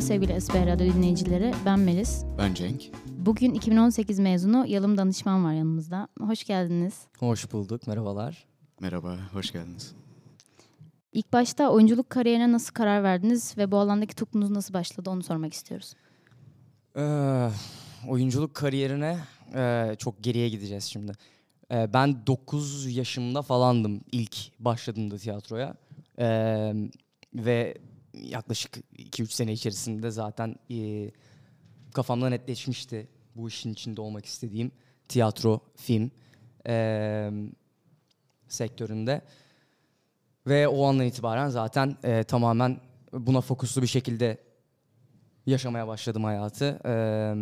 Merhaba sevgili SBR Radyo dinleyicileri. Ben Melis. Ben Cenk. Bugün 2018 mezunu Yalım Danışman var yanımızda. Hoş geldiniz. Hoş bulduk. Merhabalar. Merhaba, hoş geldiniz. İlk başta oyunculuk kariyerine nasıl karar verdiniz ve bu alandaki tutkunuz nasıl başladı onu sormak istiyoruz. Ee, oyunculuk kariyerine e, çok geriye gideceğiz şimdi. Ee, ben 9 yaşımda falandım ilk başladığımda tiyatroya. Ee, ve yaklaşık 2-3 sene içerisinde zaten e, kafamda netleşmişti bu işin içinde olmak istediğim tiyatro, film e, sektöründe. Ve o andan itibaren zaten e, tamamen buna fokuslu bir şekilde yaşamaya başladım hayatı. Ee,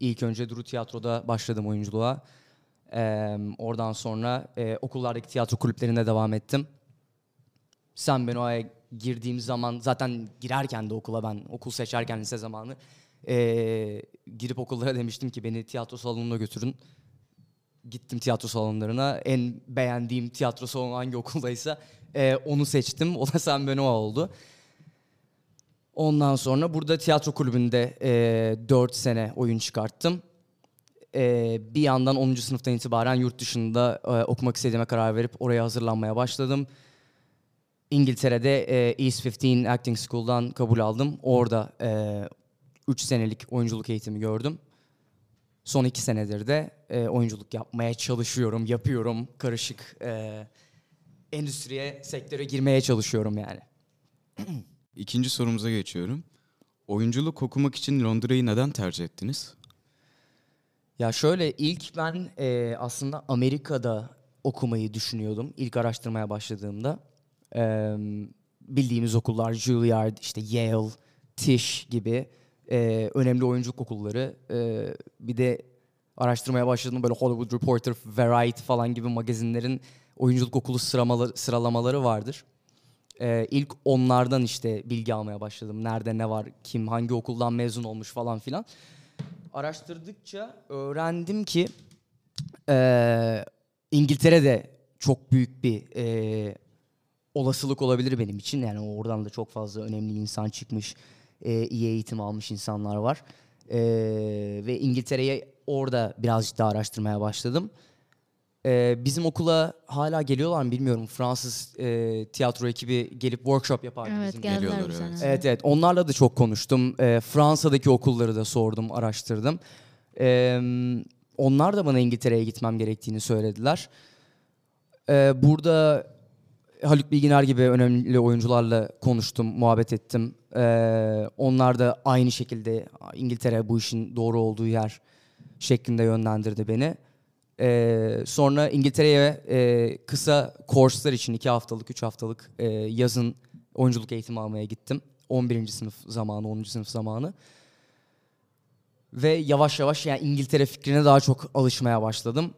ilk önce Duru Tiyatro'da başladım oyunculuğa. Ee, oradan sonra e, okullardaki tiyatro kulüplerinde devam ettim. Sen Benoa'ya girdiğim zaman zaten girerken de okula ben okul seçerken lise zamanı e, girip okullara demiştim ki beni tiyatro salonuna götürün. Gittim tiyatro salonlarına. En beğendiğim tiyatro salonu hangi okuldaysa e, onu seçtim. O da Sen Benoa oldu. Ondan sonra burada tiyatro kulübünde e, 4 sene oyun çıkarttım. E, bir yandan 10. sınıftan itibaren yurt dışında e, okumak istediğime karar verip oraya hazırlanmaya başladım. İngiltere'de e, East 15 Acting School'dan kabul aldım. Orada 3 e, senelik oyunculuk eğitimi gördüm. Son 2 senedir de e, oyunculuk yapmaya çalışıyorum, yapıyorum. Karışık e, endüstriye, sektöre girmeye çalışıyorum yani. İkinci sorumuza geçiyorum. Oyunculuk okumak için Londra'yı neden tercih ettiniz? Ya şöyle ilk ben e, aslında Amerika'da okumayı düşünüyordum ilk araştırmaya başladığımda. E, bildiğimiz okullar Juilliard, işte Yale, Tisch gibi e, önemli oyunculuk okulları. E, bir de araştırmaya başladığımda böyle Hollywood Reporter, Variety falan gibi magazinlerin oyunculuk okulu sıralamaları vardır. Ee, ilk onlardan işte bilgi almaya başladım. Nerede ne var, kim hangi okuldan mezun olmuş falan filan. Araştırdıkça öğrendim ki e, İngiltere'de çok büyük bir e, olasılık olabilir benim için. Yani oradan da çok fazla önemli insan çıkmış, e, iyi eğitim almış insanlar var. E, ve İngiltere'ye orada birazcık daha araştırmaya başladım. Ee, bizim okula hala geliyorlar mı bilmiyorum. Fransız e, tiyatro ekibi gelip workshop yapar Evet bizim. geldiler geliyorlar, evet. Evet evet onlarla da çok konuştum. Ee, Fransa'daki okulları da sordum, araştırdım. Ee, onlar da bana İngiltere'ye gitmem gerektiğini söylediler. Ee, burada Haluk Bilginer gibi önemli oyuncularla konuştum, muhabbet ettim. Ee, onlar da aynı şekilde İngiltere bu işin doğru olduğu yer şeklinde yönlendirdi beni. Ee, sonra İngiltere'ye e, kısa kurslar için iki haftalık, üç haftalık e, yazın oyunculuk eğitimi almaya gittim. 11. sınıf zamanı, 10. sınıf zamanı. Ve yavaş yavaş yani İngiltere fikrine daha çok alışmaya başladım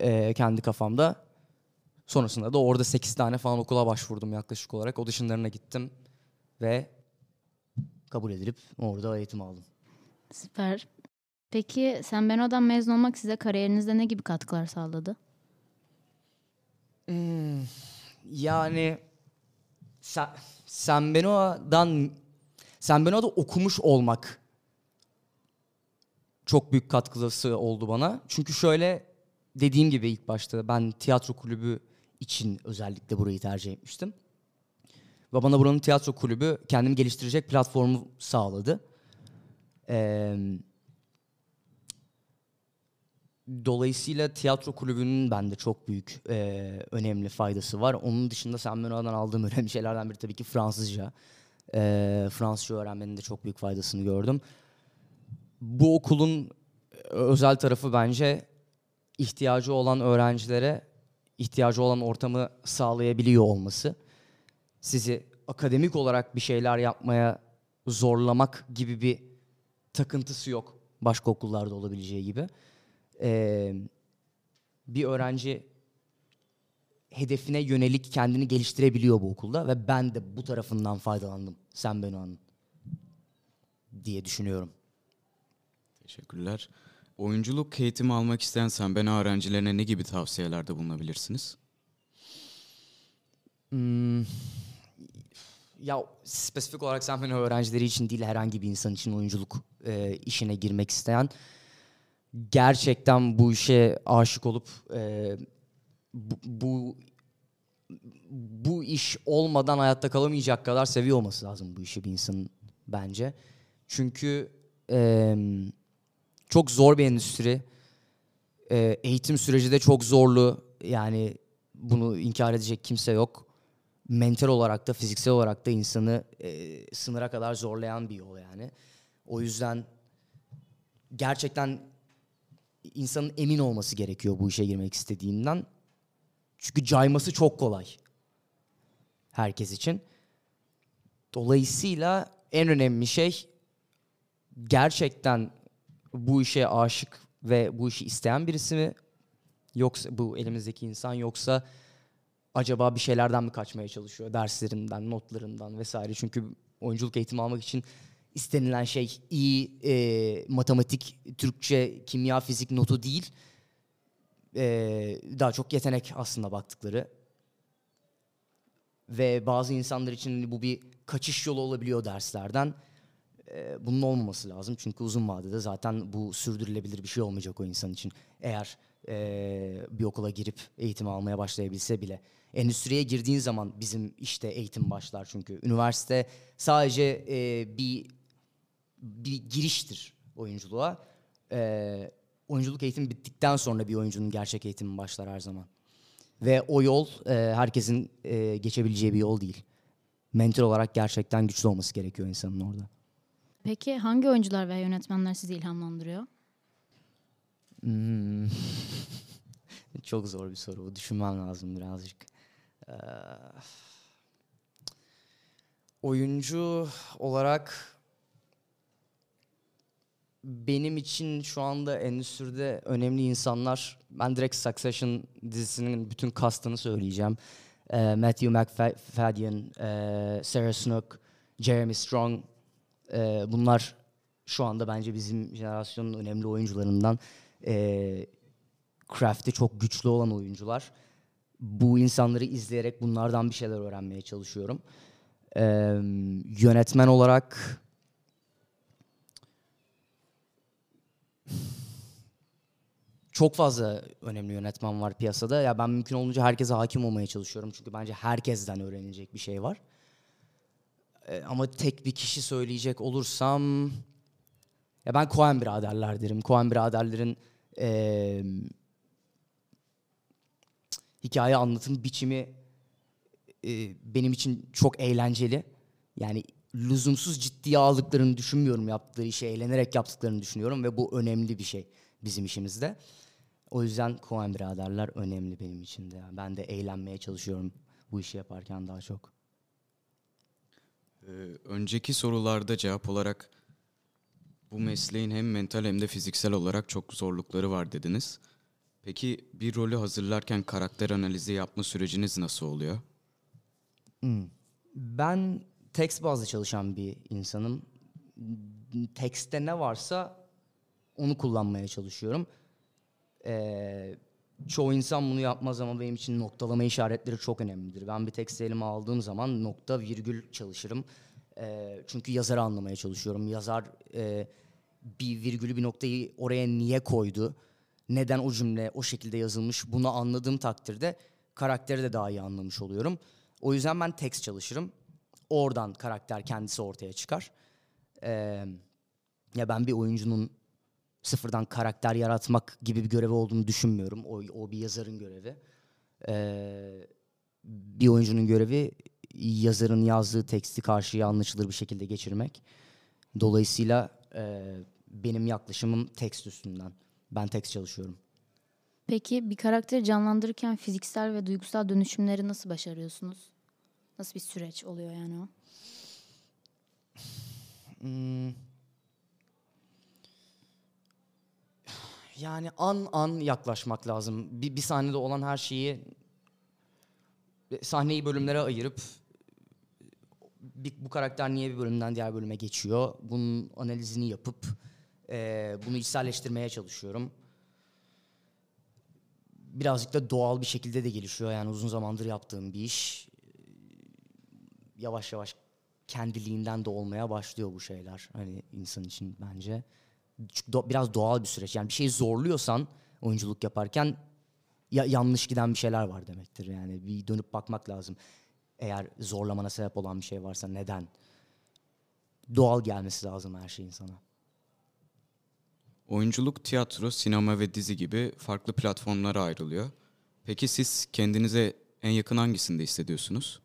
e, kendi kafamda. Sonrasında da orada 8 tane falan okula başvurdum yaklaşık olarak. Auditionlarına gittim ve kabul edilip orada eğitim aldım. Süper. Peki sen Benoa'dan mezun olmak size kariyerinizde ne gibi katkılar sağladı? Hmm, yani sen, San Benoa'dan San Benoa'da okumuş olmak çok büyük katkısı oldu bana. Çünkü şöyle dediğim gibi ilk başta ben tiyatro kulübü için özellikle burayı tercih etmiştim. Ve bana buranın tiyatro kulübü kendimi geliştirecek platformu sağladı. Eee Dolayısıyla tiyatro kulübünün bende çok büyük e, önemli faydası var. Onun dışında oradan aldığım önemli şeylerden biri tabii ki Fransızca. E, Fransızca öğrenmenin de çok büyük faydasını gördüm. Bu okulun özel tarafı bence ihtiyacı olan öğrencilere ihtiyacı olan ortamı sağlayabiliyor olması. Sizi akademik olarak bir şeyler yapmaya zorlamak gibi bir takıntısı yok başka okullarda olabileceği gibi e, bir öğrenci hedefine yönelik kendini geliştirebiliyor bu okulda ve ben de bu tarafından faydalandım Sen Benoa'nın diye düşünüyorum. Teşekkürler. Oyunculuk eğitimi almak isteyen Sen Bena öğrencilerine ne gibi tavsiyelerde bulunabilirsiniz? Hmm, ya spesifik olarak sen öğrencileri için değil herhangi bir insan için oyunculuk e, işine girmek isteyen gerçekten bu işe aşık olup e, bu, bu bu iş olmadan hayatta kalamayacak kadar seviyor olması lazım bu işi bir insanın bence. Çünkü e, çok zor bir endüstri. E, eğitim süreci de çok zorlu. Yani bunu inkar edecek kimse yok. Mental olarak da fiziksel olarak da insanı e, sınıra kadar zorlayan bir yol yani. O yüzden gerçekten insanın emin olması gerekiyor bu işe girmek istediğinden. Çünkü cayması çok kolay. Herkes için. Dolayısıyla en önemli şey gerçekten bu işe aşık ve bu işi isteyen birisi mi yoksa bu elimizdeki insan yoksa acaba bir şeylerden mi kaçmaya çalışıyor derslerinden, notlarından vesaire. Çünkü oyunculuk eğitimi almak için istenilen şey iyi e, matematik, Türkçe, kimya, fizik notu değil. E, daha çok yetenek aslında baktıkları. Ve bazı insanlar için bu bir kaçış yolu olabiliyor derslerden. Bunun olmaması lazım çünkü uzun vadede zaten bu sürdürülebilir bir şey olmayacak o insan için. Eğer e, bir okula girip eğitim almaya başlayabilse bile. Endüstriye girdiğin zaman bizim işte eğitim başlar çünkü. Üniversite sadece e, bir bir giriştir oyunculuğa. E, oyunculuk eğitimi bittikten sonra bir oyuncunun gerçek eğitimi başlar her zaman. Ve o yol e, herkesin e, geçebileceği bir yol değil. Mental olarak gerçekten güçlü olması gerekiyor insanın orada. Peki hangi oyuncular veya yönetmenler sizi ilhamlandırıyor? Hmm. Çok zor bir soru. Düşünmem lazım birazcık. Ee, oyuncu olarak benim için şu anda endüstride önemli insanlar. Ben direkt Succession dizisinin bütün kastını söyleyeceğim. Ee, Matthew McFadden, e, Sarah Snook, Jeremy Strong. E, bunlar şu anda bence bizim jenerasyonun önemli oyuncularından. E, craft'te çok güçlü olan oyuncular. Bu insanları izleyerek bunlardan bir şeyler öğrenmeye çalışıyorum. E, yönetmen olarak çok fazla önemli yönetmen var piyasada. Ya ben mümkün olunca herkese hakim olmaya çalışıyorum. Çünkü bence herkesten öğrenilecek bir şey var. Ee, ama tek bir kişi söyleyecek olursam ya ben Coen biraderler derim. Coen biraderlerin e, hikaye anlatım biçimi e, benim için çok eğlenceli. Yani lüzumsuz ciddiye aldıklarını düşünmüyorum yaptıkları işi, eğlenerek yaptıklarını düşünüyorum ve bu önemli bir şey bizim işimizde. O yüzden Coen biraderler önemli benim için de. Ben de eğlenmeye çalışıyorum bu işi yaparken daha çok. Ee, önceki sorularda cevap olarak bu mesleğin hem mental hem de fiziksel olarak çok zorlukları var dediniz. Peki bir rolü hazırlarken karakter analizi yapma süreciniz nasıl oluyor? Hmm. Ben tekst bazlı çalışan bir insanım. Tekste ne varsa onu kullanmaya çalışıyorum. Ee, çoğu insan bunu yapmaz ama benim için noktalama işaretleri çok önemlidir. Ben bir tekst elime aldığım zaman nokta virgül çalışırım. Ee, çünkü yazarı anlamaya çalışıyorum. Yazar e, bir virgülü bir noktayı oraya niye koydu? Neden o cümle o şekilde yazılmış? Bunu anladığım takdirde karakteri de daha iyi anlamış oluyorum. O yüzden ben tekst çalışırım. Oradan karakter kendisi ortaya çıkar. Ee, ya ben bir oyuncunun sıfırdan karakter yaratmak gibi bir görevi olduğunu düşünmüyorum. O, o bir yazarın görevi. Ee, bir oyuncunun görevi yazarın yazdığı teksti karşıya anlaşılır bir şekilde geçirmek. Dolayısıyla e, benim yaklaşımım tekst üstünden. Ben tekst çalışıyorum. Peki bir karakteri canlandırırken fiziksel ve duygusal dönüşümleri nasıl başarıyorsunuz? Nasıl bir süreç oluyor yani o? Hmm. Yani an an yaklaşmak lazım. Bir, bir sahnede olan her şeyi sahneyi bölümlere ayırıp bir, bu karakter niye bir bölümden diğer bölüme geçiyor? Bunun analizini yapıp e, bunu içselleştirmeye çalışıyorum. Birazcık da doğal bir şekilde de gelişiyor. Yani uzun zamandır yaptığım bir iş. Yavaş yavaş kendiliğinden de olmaya başlıyor bu şeyler. Hani insan için bence. Biraz doğal bir süreç. Yani bir şeyi zorluyorsan oyunculuk yaparken ya yanlış giden bir şeyler var demektir. Yani bir dönüp bakmak lazım. Eğer zorlamana sebep olan bir şey varsa neden? Doğal gelmesi lazım her şeyin sana. Oyunculuk, tiyatro, sinema ve dizi gibi farklı platformlara ayrılıyor. Peki siz kendinize en yakın hangisinde hissediyorsunuz?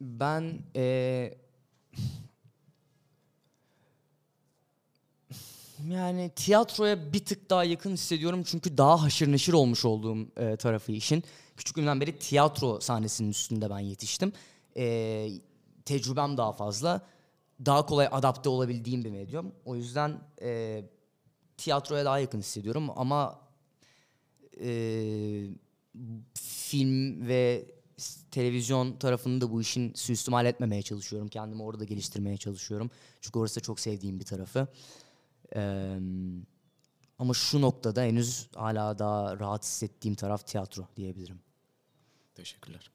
Ben eee, yani tiyatroya bir tık daha yakın hissediyorum çünkü daha haşır neşir olmuş olduğum eee, tarafı işin. Küçüklüğümden beri tiyatro sahnesinin üstünde ben yetiştim. Eee, tecrübem daha fazla. Daha kolay adapte olabildiğim bir medyum. O yüzden eee, tiyatroya daha yakın hissediyorum ama eee, film ve televizyon tarafını da bu işin suistimal etmemeye çalışıyorum. Kendimi orada geliştirmeye çalışıyorum. Çünkü orası da çok sevdiğim bir tarafı. Eee, ama şu noktada henüz hala daha rahat hissettiğim taraf tiyatro diyebilirim. Teşekkürler.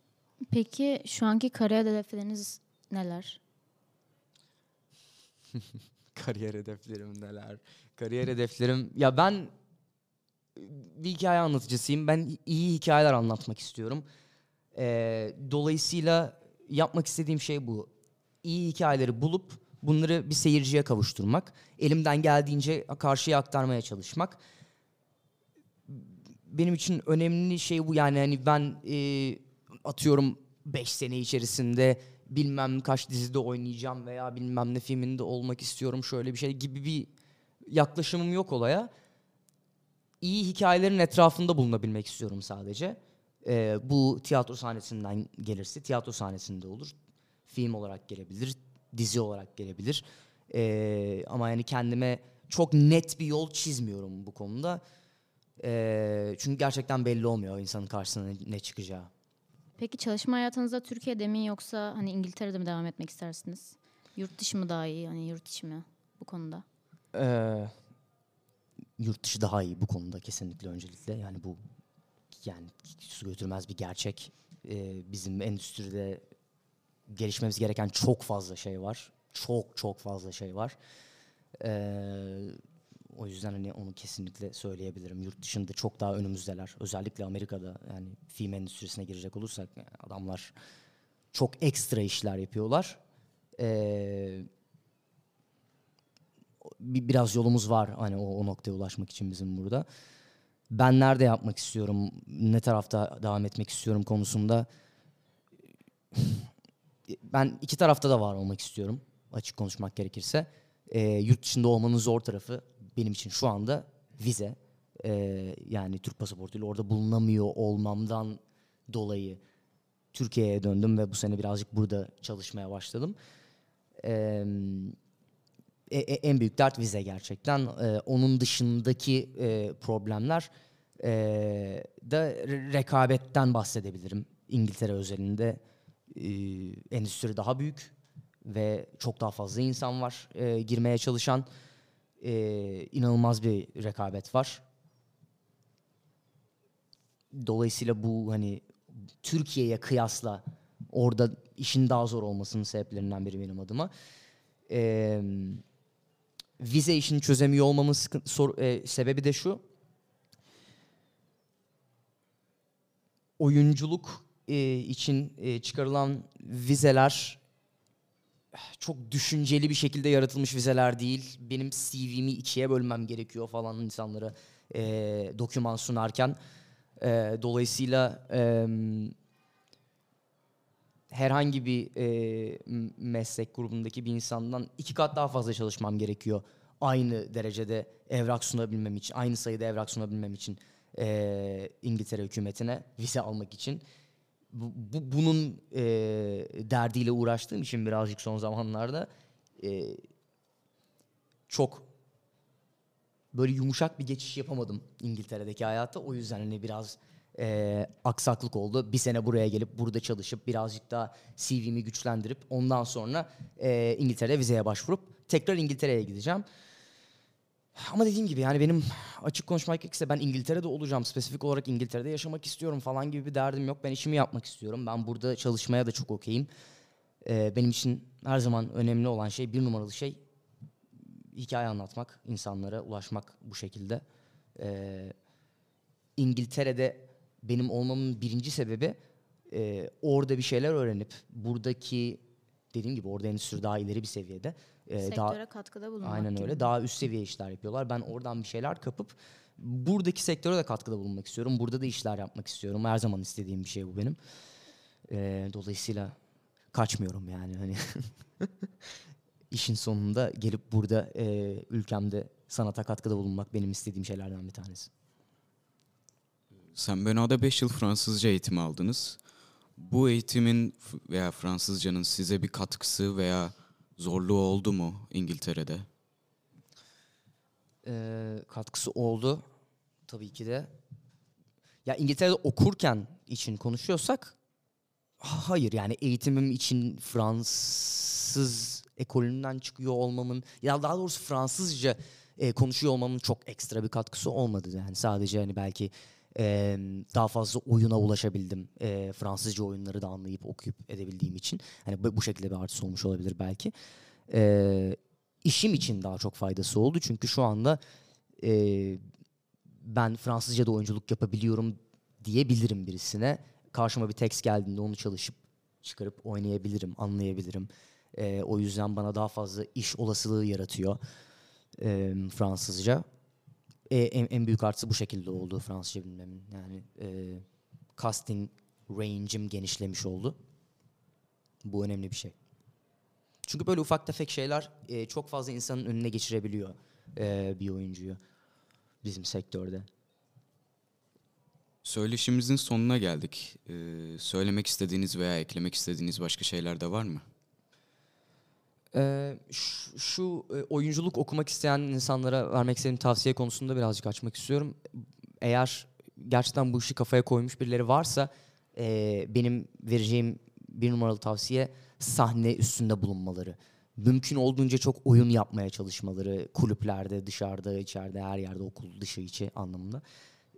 Peki şu anki kariyer hedefleriniz neler? Kariyer hedeflerim neler? Kariyer hedeflerim... Ya ben bir hikaye anlatıcısıyım. Ben iyi hikayeler anlatmak istiyorum. Ee, dolayısıyla yapmak istediğim şey bu. İyi hikayeleri bulup bunları bir seyirciye kavuşturmak. Elimden geldiğince karşıya aktarmaya çalışmak. Benim için önemli şey bu. Yani hani ben e, atıyorum 5 sene içerisinde bilmem kaç dizide oynayacağım veya bilmem ne filminde olmak istiyorum şöyle bir şey gibi bir yaklaşımım yok olaya. İyi hikayelerin etrafında bulunabilmek istiyorum sadece. Ee, bu tiyatro sahnesinden gelirse tiyatro sahnesinde olur. Film olarak gelebilir, dizi olarak gelebilir. Ee, ama yani kendime çok net bir yol çizmiyorum bu konuda. Ee, çünkü gerçekten belli olmuyor insanın karşısına ne, ne çıkacağı. Peki çalışma hayatınızda Türkiye'de mi yoksa hani İngiltere'de mi devam etmek istersiniz? Yurt dışı mı daha iyi? Hani yurt içi mi bu konuda? Ee, yurt dışı daha iyi bu konuda kesinlikle öncelikle. Yani bu yani su götürmez bir gerçek. Ee, bizim endüstride gelişmemiz gereken çok fazla şey var. Çok çok fazla şey var. Ee, o yüzden hani onu kesinlikle söyleyebilirim. Yurt dışında çok daha önümüzdeler. Özellikle Amerika'da yani film endüstrisine girecek olursak yani adamlar çok ekstra işler yapıyorlar. Ee, bir, biraz yolumuz var hani o, o noktaya ulaşmak için bizim burada. Ben nerede yapmak istiyorum, ne tarafta devam etmek istiyorum konusunda ben iki tarafta da var olmak istiyorum açık konuşmak gerekirse. Ee, yurt dışında olmanın zor tarafı benim için şu anda vize. Ee, yani Türk pasaportuyla orada bulunamıyor olmamdan dolayı Türkiye'ye döndüm ve bu sene birazcık burada çalışmaya başladım. Ee, e- e- en büyük dert vize gerçekten. Ee, onun dışındaki e, problemler e, da re- rekabetten bahsedebilirim. İngiltere özelinde e, endüstri daha büyük ve çok daha fazla insan var e, girmeye çalışan. E, inanılmaz bir rekabet var. Dolayısıyla bu hani Türkiye'ye kıyasla orada işin daha zor olmasının sebeplerinden biri benim adıma. Eee vize işini çözemiyor olmamın sıkıntı, sor- e, sebebi de şu. Oyunculuk e, için e, çıkarılan vizeler çok düşünceli bir şekilde yaratılmış vizeler değil. Benim CV'mi ikiye bölmem gerekiyor falan insanlara e, doküman sunarken. E, dolayısıyla e, herhangi bir e, meslek grubundaki bir insandan iki kat daha fazla çalışmam gerekiyor. Aynı derecede evrak sunabilmem için, aynı sayıda evrak sunabilmem için e, İngiltere hükümetine vize almak için. Bu, bu- bunun e, derdiyle uğraştığım için birazcık son zamanlarda e, çok böyle yumuşak bir geçiş yapamadım İngiltere'deki hayata. O yüzden hani biraz e, aksaklık oldu. Bir sene buraya gelip burada çalışıp birazcık daha CV'mi güçlendirip ondan sonra e, İngiltere'de vizeye başvurup tekrar İngiltere'ye gideceğim. Ama dediğim gibi yani benim açık konuşmak gerekirse ben İngiltere'de olacağım. Spesifik olarak İngiltere'de yaşamak istiyorum falan gibi bir derdim yok. Ben işimi yapmak istiyorum. Ben burada çalışmaya da çok okeyim. Ee, benim için her zaman önemli olan şey, bir numaralı şey hikaye anlatmak, insanlara ulaşmak bu şekilde. Ee, İngiltere'de benim olmamın birinci sebebi e, orada bir şeyler öğrenip buradaki dediğim gibi orada endüstri daha ileri bir seviyede. E, Sektöre daha, katkıda bulunmak aynen gibi. öyle. Daha üst seviye işler yapıyorlar. Ben oradan bir şeyler kapıp buradaki sektöre de katkıda bulunmak istiyorum. Burada da işler yapmak istiyorum. Her zaman istediğim bir şey bu benim. E, dolayısıyla kaçmıyorum yani hani. İşin sonunda gelip burada e, ülkemde sanata katkıda bulunmak benim istediğim şeylerden bir tanesi. Sen Benoît'da 5 yıl Fransızca eğitimi aldınız. Bu eğitimin veya Fransızcanın size bir katkısı veya zorluğu oldu mu İngiltere'de? Ee, katkısı oldu tabii ki de. Ya İngiltere'de okurken için konuşuyorsak ha- hayır yani eğitimim için Fransız ekolünden çıkıyor olmamın ya daha doğrusu Fransızca e, konuşuyor olmamın çok ekstra bir katkısı olmadı yani sadece hani belki e, daha fazla oyuna ulaşabildim e, Fransızca oyunları da anlayıp okuyup edebildiğim için hani bu bu şekilde bir artısı olmuş olabilir belki. E, işim için daha çok faydası oldu çünkü şu anda e, ben Fransızca'da oyunculuk yapabiliyorum diyebilirim birisine. Karşıma bir tekst geldiğinde onu çalışıp çıkarıp oynayabilirim, anlayabilirim. E, o yüzden bana daha fazla iş olasılığı yaratıyor e, Fransızca. E, en, en büyük artısı bu şekilde oldu Fransızca bilmemin. Yani e, casting range'im genişlemiş oldu. Bu önemli bir şey. Çünkü böyle ufak tefek şeyler e, çok fazla insanın önüne geçirebiliyor e, bir oyuncuyu bizim sektörde. Söyleşimizin sonuna geldik. Ee, söylemek istediğiniz veya eklemek istediğiniz başka şeyler de var mı? Ee, şu, e, oyunculuk okumak isteyen insanlara vermek istediğim tavsiye konusunda birazcık açmak istiyorum. Eğer gerçekten bu işi kafaya koymuş birileri varsa e, benim vereceğim bir numaralı tavsiye sahne üstünde bulunmaları. Mümkün olduğunca çok oyun yapmaya çalışmaları kulüplerde, dışarıda, içeride, her yerde okul dışı içi anlamında.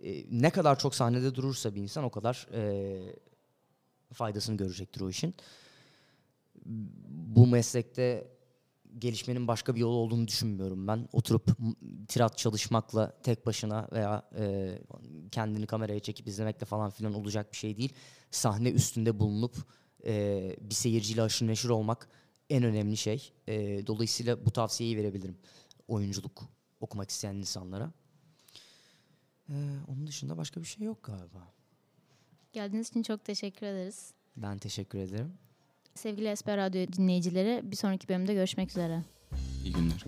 E, ne kadar çok sahnede durursa bir insan o kadar e, faydasını görecektir o işin bu meslekte gelişmenin başka bir yolu olduğunu düşünmüyorum ben. Oturup tirat çalışmakla tek başına veya e, kendini kameraya çekip izlemekle falan filan olacak bir şey değil. Sahne üstünde bulunup e, bir seyirciyle aşırı neşir olmak en önemli şey. E, dolayısıyla bu tavsiyeyi verebilirim oyunculuk okumak isteyen insanlara. E, onun dışında başka bir şey yok galiba. Geldiğiniz için çok teşekkür ederiz. Ben teşekkür ederim. Sevgili Esper Radyo dinleyicileri bir sonraki bölümde görüşmek üzere. İyi günler.